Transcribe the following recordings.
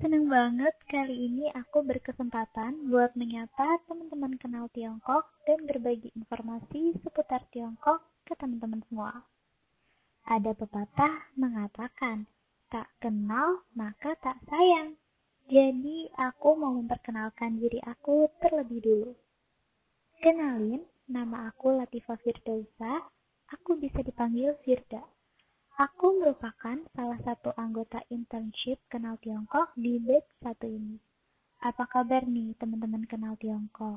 Senang banget kali ini aku berkesempatan buat menyapa teman-teman kenal Tiongkok dan berbagi informasi seputar Tiongkok ke teman-teman semua. Ada pepatah mengatakan, tak kenal maka tak sayang. Jadi aku mau memperkenalkan diri aku terlebih dulu. Kenalin, nama aku Latifah Firdausa, aku bisa dipanggil Firda. Aku merupakan salah satu anggota internship Kenal Tiongkok di batch satu ini. Apa kabar nih teman-teman Kenal Tiongkok?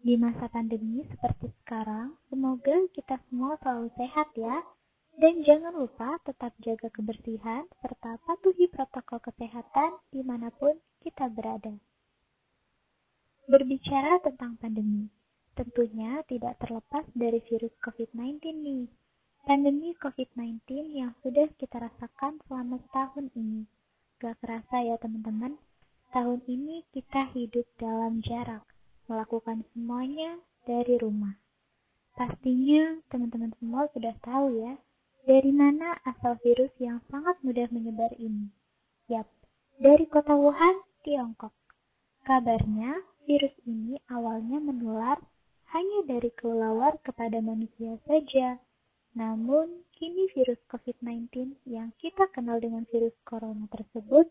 Di masa pandemi seperti sekarang, semoga kita semua selalu sehat ya. Dan jangan lupa tetap jaga kebersihan serta patuhi protokol kesehatan di mana pun kita berada. Berbicara tentang pandemi, tentunya tidak terlepas dari virus COVID-19 nih Pandemi COVID-19 yang sudah kita rasakan selama setahun ini. Gak kerasa ya teman-teman, tahun ini kita hidup dalam jarak, melakukan semuanya dari rumah. Pastinya teman-teman semua sudah tahu ya, dari mana asal virus yang sangat mudah menyebar ini. Yap, dari kota Wuhan, Tiongkok. Kabarnya, virus ini awalnya menular hanya dari kelelawar kepada manusia saja namun, kini virus COVID-19 yang kita kenal dengan virus corona tersebut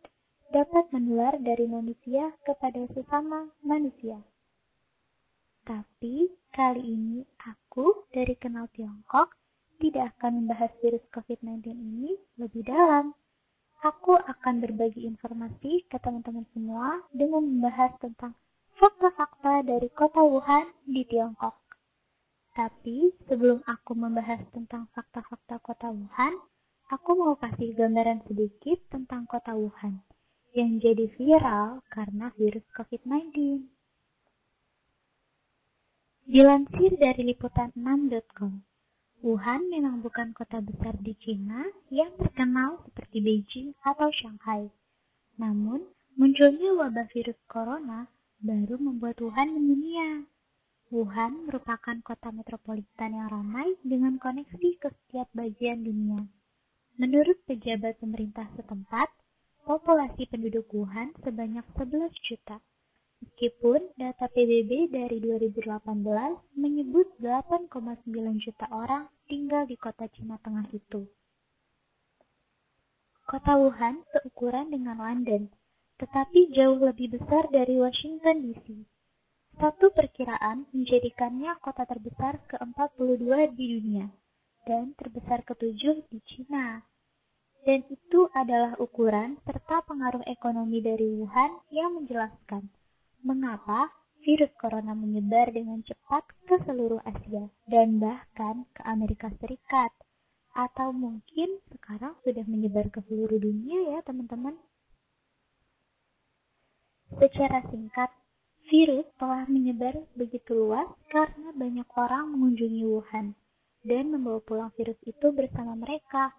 dapat menular dari manusia kepada sesama manusia. Tapi, kali ini aku dari Kenal Tiongkok tidak akan membahas virus COVID-19 ini lebih dalam. Aku akan berbagi informasi ke teman-teman semua dengan membahas tentang fakta-fakta dari kota Wuhan di Tiongkok. Tapi sebelum aku membahas tentang fakta-fakta kota Wuhan, aku mau kasih gambaran sedikit tentang kota Wuhan yang jadi viral karena virus COVID-19. Dilansir dari liputan6.com, Wuhan memang bukan kota besar di Cina yang terkenal seperti Beijing atau Shanghai. Namun, munculnya wabah virus corona baru membuat Wuhan mendunia. Wuhan merupakan kota metropolitan yang ramai dengan koneksi ke setiap bagian dunia. Menurut pejabat pemerintah setempat, populasi penduduk Wuhan sebanyak 11 juta. Meskipun data PBB dari 2018 menyebut 8,9 juta orang tinggal di kota Cina Tengah itu. Kota Wuhan seukuran dengan London, tetapi jauh lebih besar dari Washington DC. Perkiraan menjadikannya kota terbesar ke-42 di dunia dan terbesar ke-7 di Cina. Dan itu adalah ukuran serta pengaruh ekonomi dari Wuhan yang menjelaskan mengapa virus corona menyebar dengan cepat ke seluruh Asia dan bahkan ke Amerika Serikat. Atau mungkin sekarang sudah menyebar ke seluruh dunia ya teman-teman. Secara singkat, Virus telah menyebar begitu luas karena banyak orang mengunjungi Wuhan dan membawa pulang virus itu bersama mereka.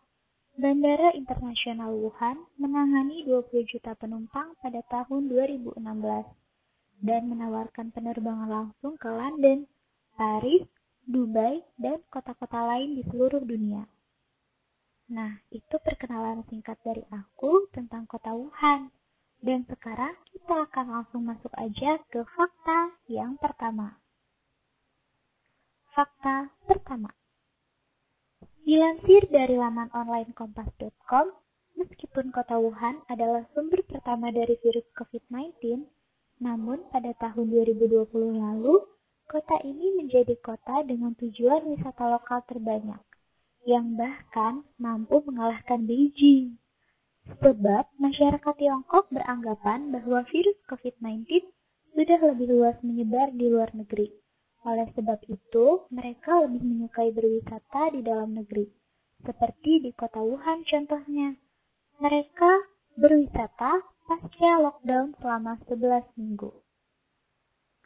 Bandara Internasional Wuhan menangani 20 juta penumpang pada tahun 2016 dan menawarkan penerbangan langsung ke London, Paris, Dubai, dan kota-kota lain di seluruh dunia. Nah, itu perkenalan singkat dari aku tentang kota Wuhan. Dan sekarang kita akan langsung masuk aja ke fakta yang pertama. Fakta pertama. Dilansir dari laman online kompas.com, meskipun kota Wuhan adalah sumber pertama dari virus COVID-19, namun pada tahun 2020 lalu, kota ini menjadi kota dengan tujuan wisata lokal terbanyak, yang bahkan mampu mengalahkan Beijing. Sebab masyarakat Tiongkok beranggapan bahwa virus COVID-19 sudah lebih luas menyebar di luar negeri. Oleh sebab itu, mereka lebih menyukai berwisata di dalam negeri, seperti di kota Wuhan contohnya. Mereka berwisata pasca lockdown selama 11 minggu.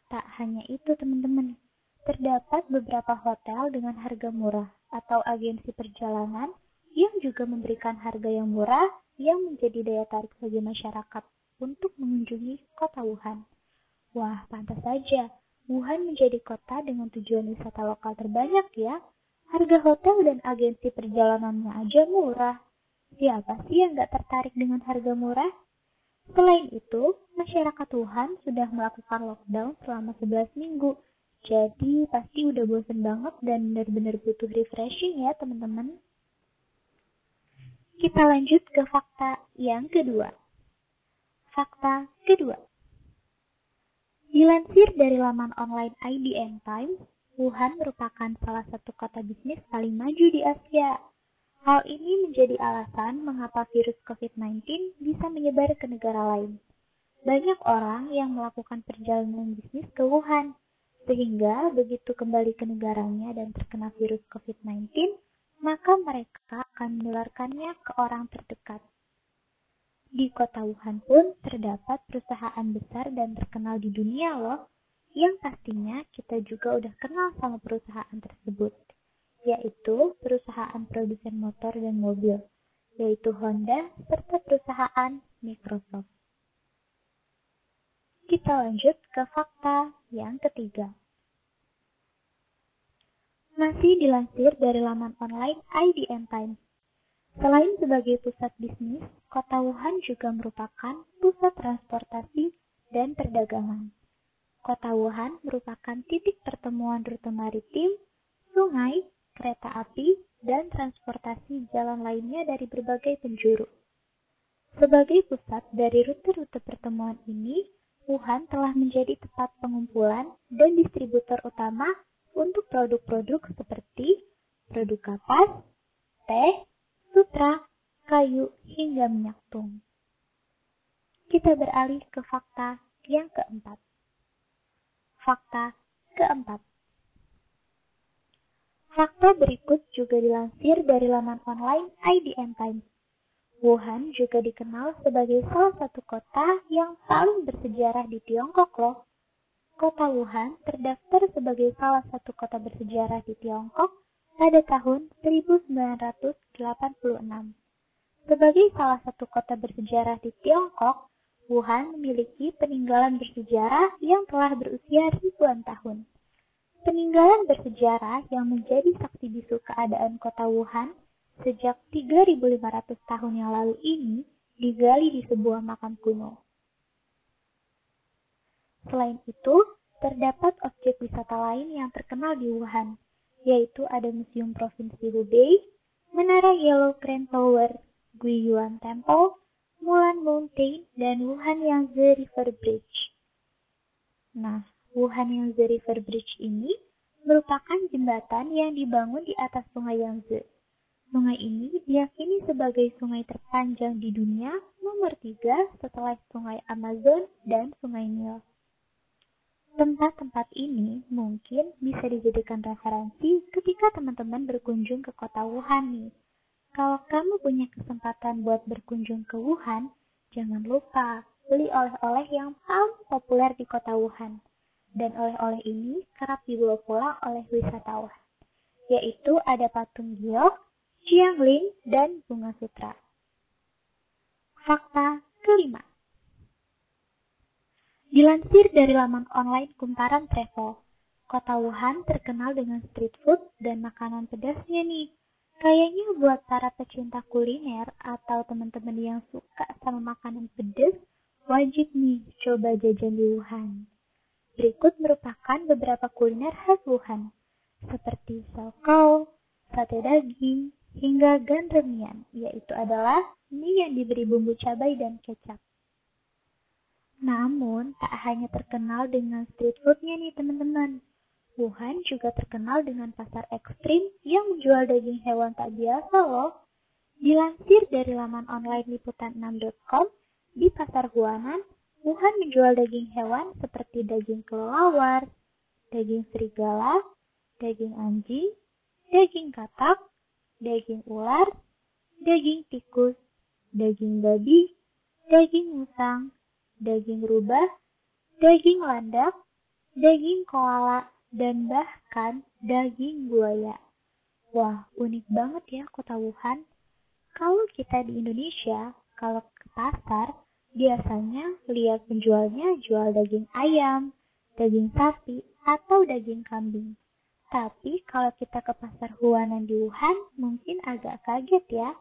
Tak hanya itu teman-teman, terdapat beberapa hotel dengan harga murah atau agensi perjalanan yang juga memberikan harga yang murah yang menjadi daya tarik bagi masyarakat untuk mengunjungi kota Wuhan. Wah, pantas saja. Wuhan menjadi kota dengan tujuan wisata lokal terbanyak ya. Harga hotel dan agensi perjalanannya aja murah. Siapa sih yang gak tertarik dengan harga murah? Selain itu, masyarakat Wuhan sudah melakukan lockdown selama 11 minggu. Jadi pasti udah bosen banget dan benar-benar butuh refreshing ya teman-teman. Kita lanjut ke fakta yang kedua. Fakta kedua. Dilansir dari laman online IDN Times, Wuhan merupakan salah satu kota bisnis paling maju di Asia. Hal ini menjadi alasan mengapa virus COVID-19 bisa menyebar ke negara lain. Banyak orang yang melakukan perjalanan bisnis ke Wuhan, sehingga begitu kembali ke negaranya dan terkena virus COVID-19, maka mereka akan menularkannya ke orang terdekat. Di kota Wuhan pun terdapat perusahaan besar dan terkenal di dunia loh, yang pastinya kita juga udah kenal sama perusahaan tersebut yaitu perusahaan produsen motor dan mobil, yaitu Honda serta perusahaan Microsoft. Kita lanjut ke fakta yang ketiga. Masih dilansir dari laman online IDN Times. Selain sebagai pusat bisnis, kota Wuhan juga merupakan pusat transportasi dan perdagangan. Kota Wuhan merupakan titik pertemuan rute maritim, sungai, kereta api, dan transportasi jalan lainnya dari berbagai penjuru. Sebagai pusat dari rute-rute pertemuan ini, Wuhan telah menjadi tempat pengumpulan dan distributor utama untuk produk-produk seperti produk kapas, teh, sutra, kayu, hingga minyak tung. Kita beralih ke fakta yang keempat. Fakta keempat. Fakta berikut juga dilansir dari laman online IDN Times. Wuhan juga dikenal sebagai salah satu kota yang paling bersejarah di Tiongkok loh. Kota Wuhan terdaftar sebagai salah satu kota bersejarah di Tiongkok pada tahun 1986. Sebagai salah satu kota bersejarah di Tiongkok, Wuhan memiliki peninggalan bersejarah yang telah berusia ribuan tahun. Peninggalan bersejarah yang menjadi saksi bisu keadaan kota Wuhan sejak 3.500 tahun yang lalu ini digali di sebuah makam kuno. Selain itu, terdapat objek wisata lain yang terkenal di Wuhan, yaitu ada Museum Provinsi Hubei, Menara Yellow Crane Tower, Guiyuan Temple, Mulan Mountain, dan Wuhan Yangtze River Bridge. Nah, Wuhan Yangtze River Bridge ini merupakan jembatan yang dibangun di atas sungai Yangtze. Sungai ini diyakini sebagai sungai terpanjang di dunia nomor tiga setelah sungai Amazon dan sungai Nil. Tempat-tempat ini mungkin bisa dijadikan referensi ketika teman-teman berkunjung ke kota Wuhan nih. Kalau kamu punya kesempatan buat berkunjung ke Wuhan, jangan lupa beli oleh-oleh yang paling populer di kota Wuhan dan oleh-oleh ini kerap dibawa pulang oleh wisatawan, yaitu ada patung giok, Jiangling, dan bunga sutra. Fakta kelima. Dilansir dari laman online Kumparan Travel, kota Wuhan terkenal dengan street food dan makanan pedasnya nih. Kayaknya buat para pecinta kuliner atau teman-teman yang suka sama makanan pedas, wajib nih coba jajan di Wuhan. Berikut merupakan beberapa kuliner khas Wuhan, seperti saokao, sate daging, hingga ganremian, yaitu adalah mie yang diberi bumbu cabai dan kecap. Namun, tak hanya terkenal dengan street foodnya nih teman-teman. Wuhan juga terkenal dengan pasar ekstrim yang menjual daging hewan tak biasa loh. Dilansir dari laman online liputan6.com, di pasar Huanan Wuhan menjual daging hewan seperti daging kelelawar, daging serigala, daging anjing, daging katak, daging ular, daging tikus, daging babi, daging musang, daging rubah, daging landak, daging koala, dan bahkan daging buaya. Wah, unik banget ya kota Wuhan. Kalau kita di Indonesia, kalau ke pasar, Biasanya lihat penjualnya jual daging ayam, daging sapi, atau daging kambing. Tapi kalau kita ke pasar Huanan di Wuhan mungkin agak kaget ya,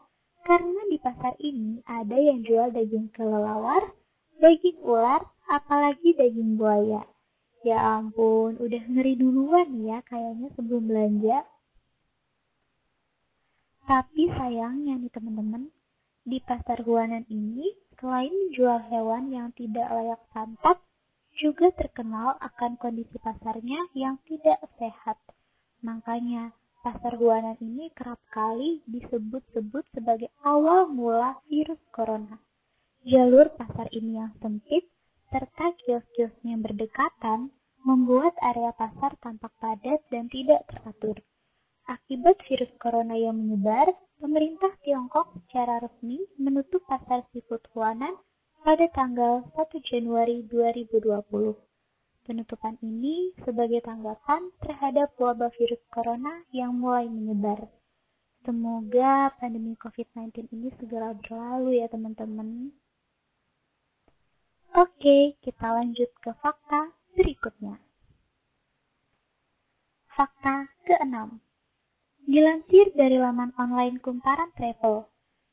karena di pasar ini ada yang jual daging kelelawar, daging ular, apalagi daging buaya. Ya ampun, udah ngeri duluan ya kayaknya sebelum belanja. Tapi sayangnya nih teman-teman, di pasar Guanan ini selain menjual hewan yang tidak layak santap, juga terkenal akan kondisi pasarnya yang tidak sehat. Makanya, pasar Guanan ini kerap kali disebut-sebut sebagai awal mula virus corona. Jalur pasar ini yang sempit serta kios-kiosnya berdekatan membuat area pasar tampak padat dan tidak teratur. Akibat virus corona yang menyebar, pemerintah Tiongkok secara resmi menutup pasar seafood Huanan pada tanggal 1 Januari 2020. Penutupan ini sebagai tanggapan terhadap wabah virus corona yang mulai menyebar. Semoga pandemi COVID-19 ini segera berlalu ya teman-teman. Oke, kita lanjut ke fakta berikutnya. Fakta ke-6. Dilansir dari laman online Kumparan Travel,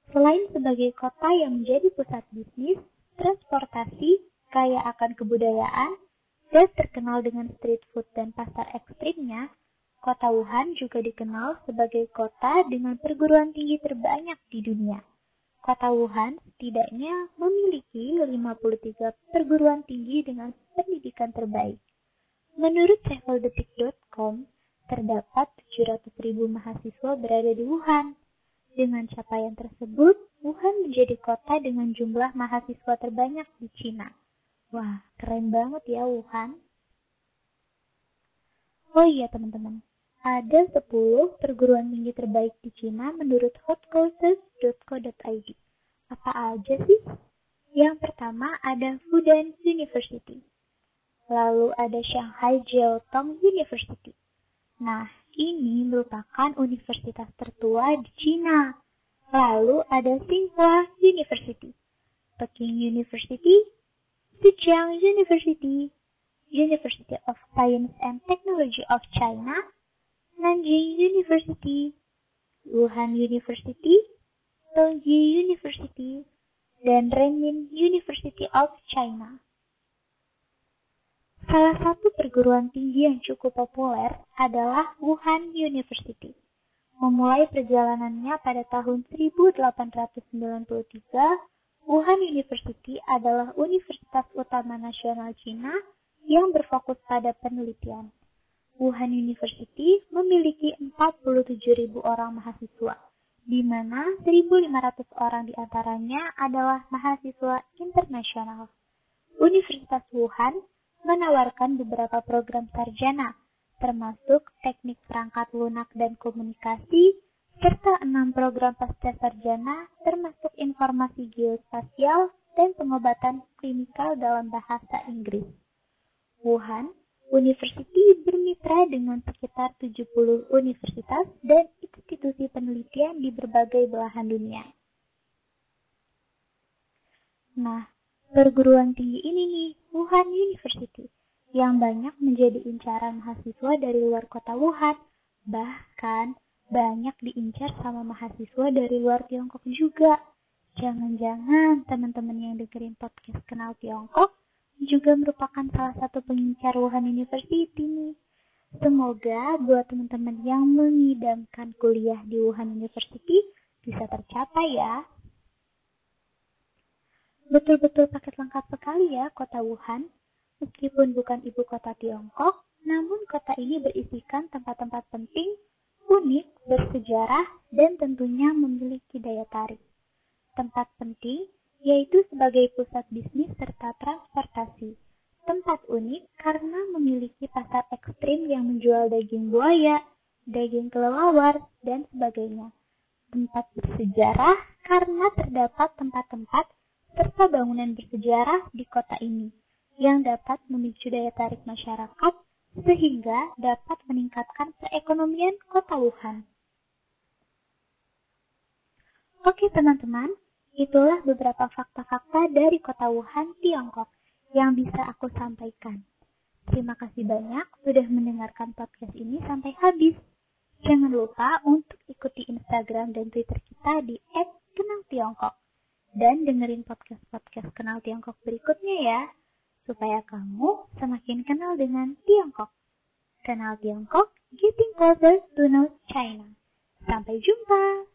selain sebagai kota yang menjadi pusat bisnis, transportasi, kaya akan kebudayaan, dan terkenal dengan street food dan pasar ekstrimnya, kota Wuhan juga dikenal sebagai kota dengan perguruan tinggi terbanyak di dunia. Kota Wuhan setidaknya memiliki 53 perguruan tinggi dengan pendidikan terbaik. Menurut traveldetik.com, terdapat 700.000 mahasiswa berada di Wuhan. Dengan capaian tersebut, Wuhan menjadi kota dengan jumlah mahasiswa terbanyak di Cina. Wah, keren banget ya Wuhan. Oh iya teman-teman, ada 10 perguruan tinggi terbaik di Cina menurut hotcourses.co.id. Apa aja sih? Yang pertama ada Fudan University. Lalu ada Shanghai Jiaotong University. Nah, ini merupakan universitas tertua di Cina. Lalu ada Tsinghua University, Peking University, Zhejiang University, University of Science and Technology of China, Nanjing University, Wuhan University, Tongji University, dan Renmin University of China. Salah satu perguruan tinggi yang cukup populer adalah Wuhan University. Memulai perjalanannya pada tahun 1893, Wuhan University adalah universitas utama nasional Cina yang berfokus pada penelitian. Wuhan University memiliki 47.000 orang mahasiswa, di mana 1.500 orang di antaranya adalah mahasiswa internasional. Universitas Wuhan menawarkan beberapa program sarjana, termasuk teknik perangkat lunak dan komunikasi, serta enam program pasca sarjana termasuk informasi geospasial dan pengobatan klinikal dalam bahasa Inggris. Wuhan University bermitra dengan sekitar 70 universitas dan institusi penelitian di berbagai belahan dunia. Nah, perguruan tinggi ini nih, Wuhan University, yang banyak menjadi incaran mahasiswa dari luar kota Wuhan, bahkan banyak diincar sama mahasiswa dari luar Tiongkok juga. Jangan-jangan teman-teman yang dengerin podcast Kenal Tiongkok juga merupakan salah satu pengincar Wuhan University nih. Semoga buat teman-teman yang mengidamkan kuliah di Wuhan University bisa tercapai ya. Betul-betul paket lengkap sekali ya kota Wuhan. Meskipun bukan ibu kota Tiongkok, namun kota ini berisikan tempat-tempat penting, unik, bersejarah, dan tentunya memiliki daya tarik. Tempat penting yaitu sebagai pusat bisnis serta transportasi. Tempat unik karena memiliki pasar ekstrim yang menjual daging buaya, daging kelelawar, dan sebagainya. Tempat bersejarah karena terdapat tempat-tempat serta bangunan bersejarah di kota ini yang dapat memicu daya tarik masyarakat sehingga dapat meningkatkan perekonomian kota Wuhan. Oke teman-teman, Itulah beberapa fakta-fakta dari kota Wuhan, Tiongkok yang bisa aku sampaikan. Terima kasih banyak sudah mendengarkan podcast ini sampai habis. Jangan lupa untuk ikuti Instagram dan Twitter kita di @kenaltiongkok. dan dengerin podcast-podcast kenal Tiongkok berikutnya ya, supaya kamu semakin kenal dengan Tiongkok. Kenal Tiongkok, getting closer to know China. Sampai jumpa!